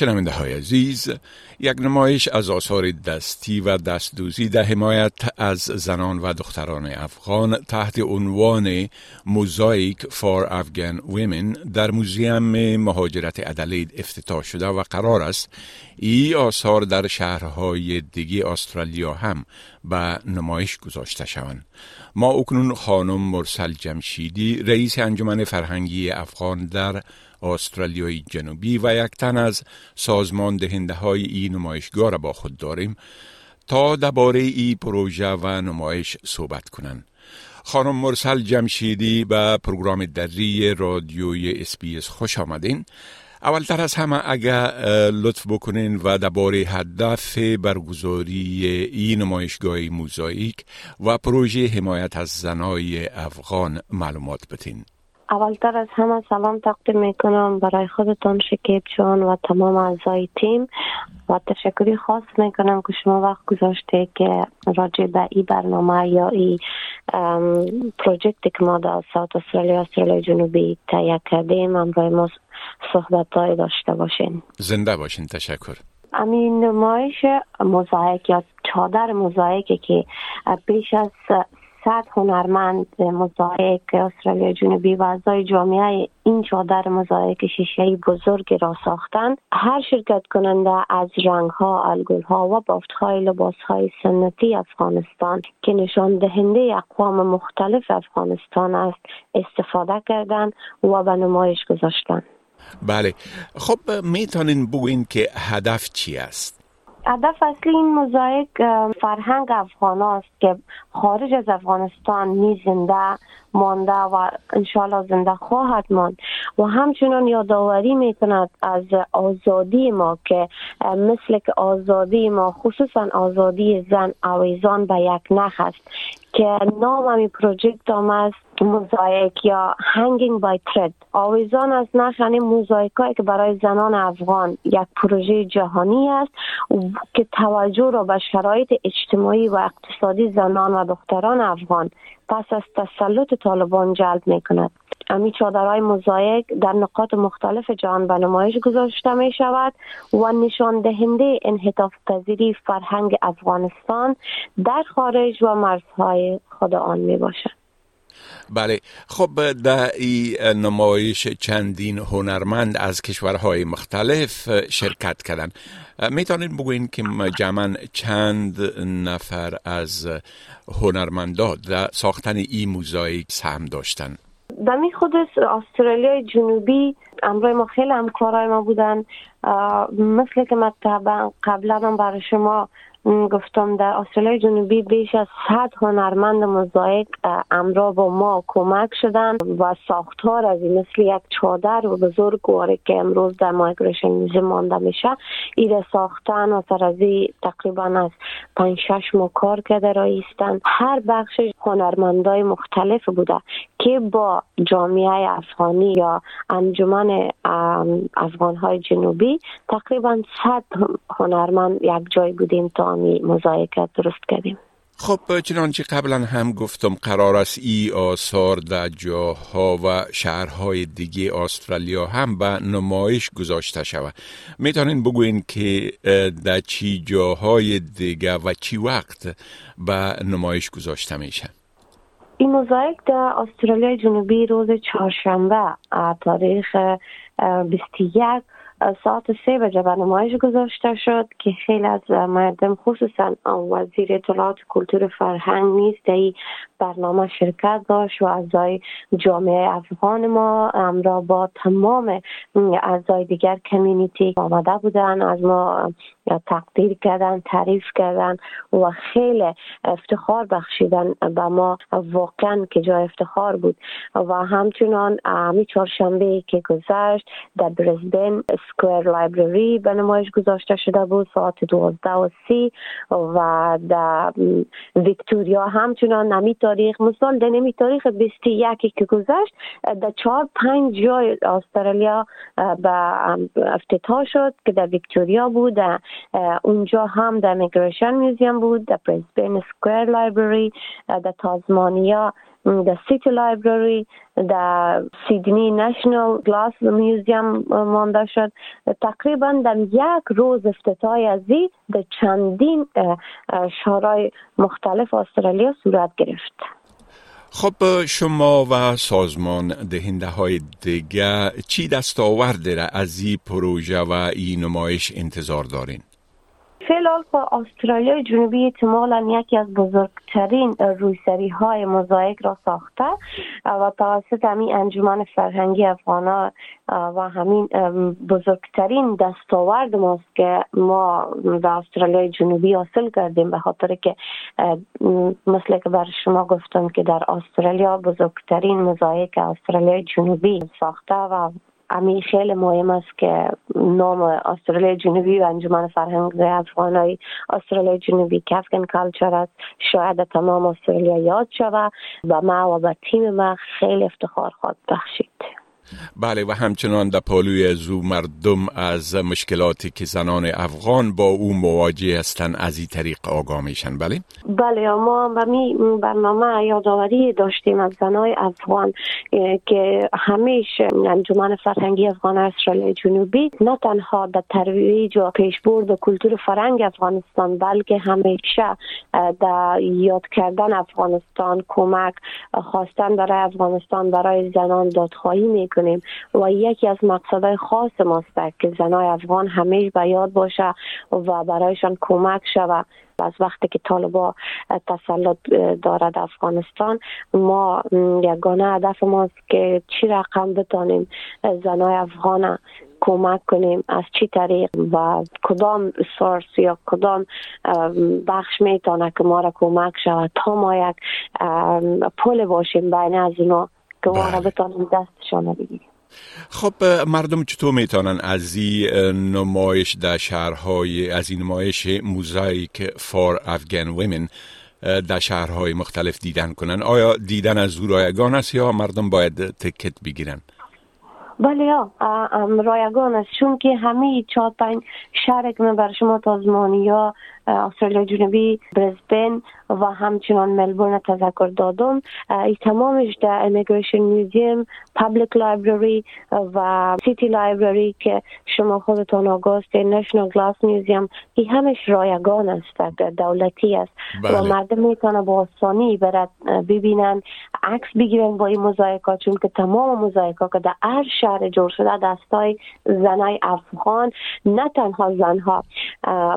شنونده های عزیز یک نمایش از آثار دستی و دستدوزی در حمایت از زنان و دختران افغان تحت عنوان Mosaic for Afghan Women در موزیم مهاجرت ادلید افتتاح شده و قرار است ای آثار در شهرهای دیگه استرالیا هم به نمایش گذاشته شوند. ما اکنون خانم مرسل جمشیدی رئیس انجمن فرهنگی افغان در استرالیای جنوبی و یک تن از سازمان دهنده های این نمایشگاه را با خود داریم تا درباره ای پروژه و نمایش صحبت کنند. خانم مرسل جمشیدی به پروگرام دری رادیوی SBS خوش آمدین. اولتر از همه اگر لطف بکنین و درباره هدف برگزاری این نمایشگاه موزاییک و پروژه حمایت از زنای افغان معلومات بتین. اولتر از همه سلام تقدیم می‌کنم برای خودتان شکیب جان و تمام اعضای تیم. و تشکری خاص می‌کنم که شما وقت گذاشته که راجع به این برنامه یا این پروژکت که ما در ساوت استرالیا استرالیا جنوبی تهیه کردیم همراه ما صحبت های داشته باشین. زنده باشین تشکر. امین نمایش موزایک یا چادر موزایکی که بیش از صد هنرمند مزایک استرالیا جنوبی و اعضای جامعه این چادر مزایک شیشه بزرگ را ساختند. هر شرکت کننده از رنگ ها الگل ها و بافت های لباس های سنتی افغانستان که نشان دهنده اقوام مختلف افغانستان است استفاده کردند و به نمایش گذاشتند. بله. خب می‌تونین بگوین که هدف چی است؟ هدف اصلی این موزاییک فرهنگ افغان که خارج از افغانستان می زنده مانده و انشالله زنده خواهد ماند. و همچنان یادآوری می کند از آزادی ما که مثل که آزادی ما خصوصا آزادی زن اویزان به یک نخ است که نام همی پروژکت هم است موزاییک یا هنگینگ بای ترد. آویزان از نشانی موزاییک که برای زنان افغان یک پروژه جهانی است که توجه را به شرایط اجتماعی و اقتصادی زنان و دختران افغان پس از تسلط طالبان جلب می کند امی چادرهای موزاییک در نقاط مختلف جهان به نمایش گذاشته می شود و نشان دهنده انحطاف پذیری فرهنگ افغانستان در خارج و مرزهای خود آن می باشد بله. خب در این نمایش چندین هنرمند از کشورهای مختلف شرکت کردن می‌تونید بگوین که جمعا چند نفر از هنرمندان در ساختن این موزاییک سهم داشتن دمی خود استرالیای جنوبی امروی ما خیلی همکارای ما بودن. مثل که من قبلا برای شما گفتم در استرالیا جنوبی بیش از 100 هنرمند موزاییک امرا با ما کمک شدن و ساختار از این مثل یک چادر و بزرگ که امروز در مایگریشن میزه مانده میشه ایره ساختن و سر از تقریبا از 5 6 ما کار کرده رایستن هر بخش هنرمندای مختلف بوده که با جامعه افغانی یا انجمن افغان های جنوبی تقریبا 100 هنرمند یک جای بودیم تا آنی مزایکت درست کردیم. خب چنانچه قبلا هم گفتم قرار است ای آثار در جاها و شهرهای دیگه استرالیا هم به نمایش گذاشته شود. می‌تونین بگوین که در چی جاهای دیگه و چی وقت به نمایش گذاشته میشه؟ این موزاییک در استرالیا جنوبی روز چهارشنبه تاریخ 21 ساعت سه بجه به نمایش گذاشته شد که خیلی از مردم خصوصا وزیر اطلاعات کلتور فرهنگ نیست ای برنامه شرکت داشت و اعضای جامعه افغان ما امرا با تمام اعضای دیگر کمیونیتی آمده بودن از ما تقدیر کردن تعریف کردن و خیلی افتخار بخشیدن به ما واقعا که جای افتخار بود. و همچنان همی چهارشنبه که گذشت در برزبن سکویر لایبرری به نمایش گذاشته شده بود ساعت دوازده و سی و در ویکتوریا همچنان نمی تاریخ مثال در نمی تاریخ بیستی یکی که گذشت. در چهار پنج جای استرالیا به افتتاح شد که در ویکتوریا بود. اونجا هم در Migration Museum بود در Brisbane Square Library در تازمانیا در City Library در سیدنی National Glass Museum مانده شد تقریبا در یک روز افتتاحی از در چندین شهرهای مختلف استرالیا صورت گرفت خب شما و سازمان دهنده های دیگه چی دستاورد از این پروژه و این نمایش انتظار دارین؟ فعلا خب استرالیا جنوبی احتمالا یکی از بزرگترین رویسری های موزاییک را ساخته و توسط همین انجمن فرهنگی افغانا و همین بزرگترین دستاورد ماست که ما در استرالیا جنوبی حاصل کردیم به خاطر که مثل که بر شما گفتم که در استرالیا بزرگترین موزاییک استرالیا جنوبی ساخته و امی خیلی مهم است که نام استرالیا جنوبی و انجمن فرهنگ افغانای استرالیا جنوبی کفکن کالچر است. شاید تمام استرالیا یاد شود و ما و به تیم ما خیلی افتخار خواهد بخشید. بله و همچنان در پالوی زو مردم از مشکلاتی که زنان افغان با او مواجه هستند از این طریق آگاه میشن. بله؟ بله ما به می برنامه یادآوری داشتیم از زنای افغان که همیشه انجمن فرهنگی افغان استرالیا جنوبی نه تنها در ترویج و پیشبرد و کلتور فرهنگ افغانستان بلکه همیشه در یاد کردن افغانستان کمک خواستن برای افغانستان برای زنان دادخواهی می‌کنه و یکی از مقصدهای خاص ماست که زنای افغان همیشه به یاد باشه و برایشان کمک شود از وقتی که طالبا تسلط دارد افغانستان ما یگانه هدف ماست که چی رقم بتانیم زنای افغان کمک کنیم از چی طریق و کدام سورس یا کدام بخش می‌تونه که ما را کمک شود تا ما یک پل باشیم بین از اینا که بله. بتانیم دستشان بگیریم. خب مردم چطور می‌تونن از این نمایش در شهرهای از این نمایش موزاییک فار افغان ویمن در شهرهای مختلف دیدن کنن؟ آیا دیدن از او رایگان است یا مردم باید تکت بگیرن؟ بله رایگان است. چون که همه چهار پنج شهر که من بر شما تازمانی یا استرالیا جنوبی برزبن و همچنان ملبورن تذکر دادم ای تمامش در Immigration Museum Public Library و City Library که شما خودتان آگاست National Glass Museum ای همش رایگان است دولتی است. بله. و مردم می‌تونه با آسانی برد ببینن عکس بگیرن با این مزایکا چون که تمام مزایکا که در هر شهر جور شده دستای زنای افغان نه تنها زنها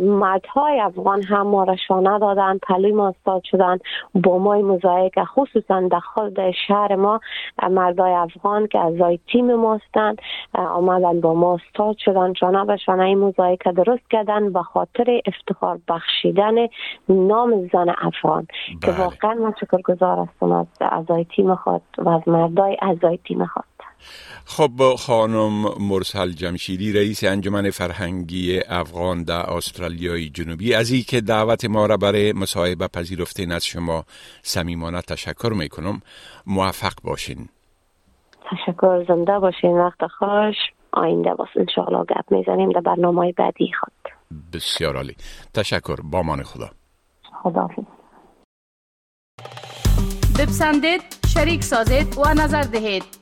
مردهای افغان هم ما را شانه دادن پلوی ما استاد شدن. با ما مزایک خصوصا داخل شهر ما مردای افغان که اعضای تیم ما هستند آمدن با ما استاد شدن. شانه به شانه مزایک درست کردن به خاطر افتخار بخشیدن نام زن افغان. که بله. واقعا من شکرگزار هستم از اعضای تیم خود و از مردای اعضای تیم خود. خب خانم مرسل جمشیدی رئیس انجمن فرهنگی افغان در استرالیای جنوبی. از ای که دعوت ما را برای مصاحبه پذیرفتین از شما صمیمانه تشکر می‌کنم. موفق باشین. تشکر زنده باشین. وقت خوش. آینده باز انشاءالله گپ می‌زنیم در برنامه بعدی خود بسیار عالی. تشکر. با مان خدا. خدا بپسندید شریک سازید و نظر دهید.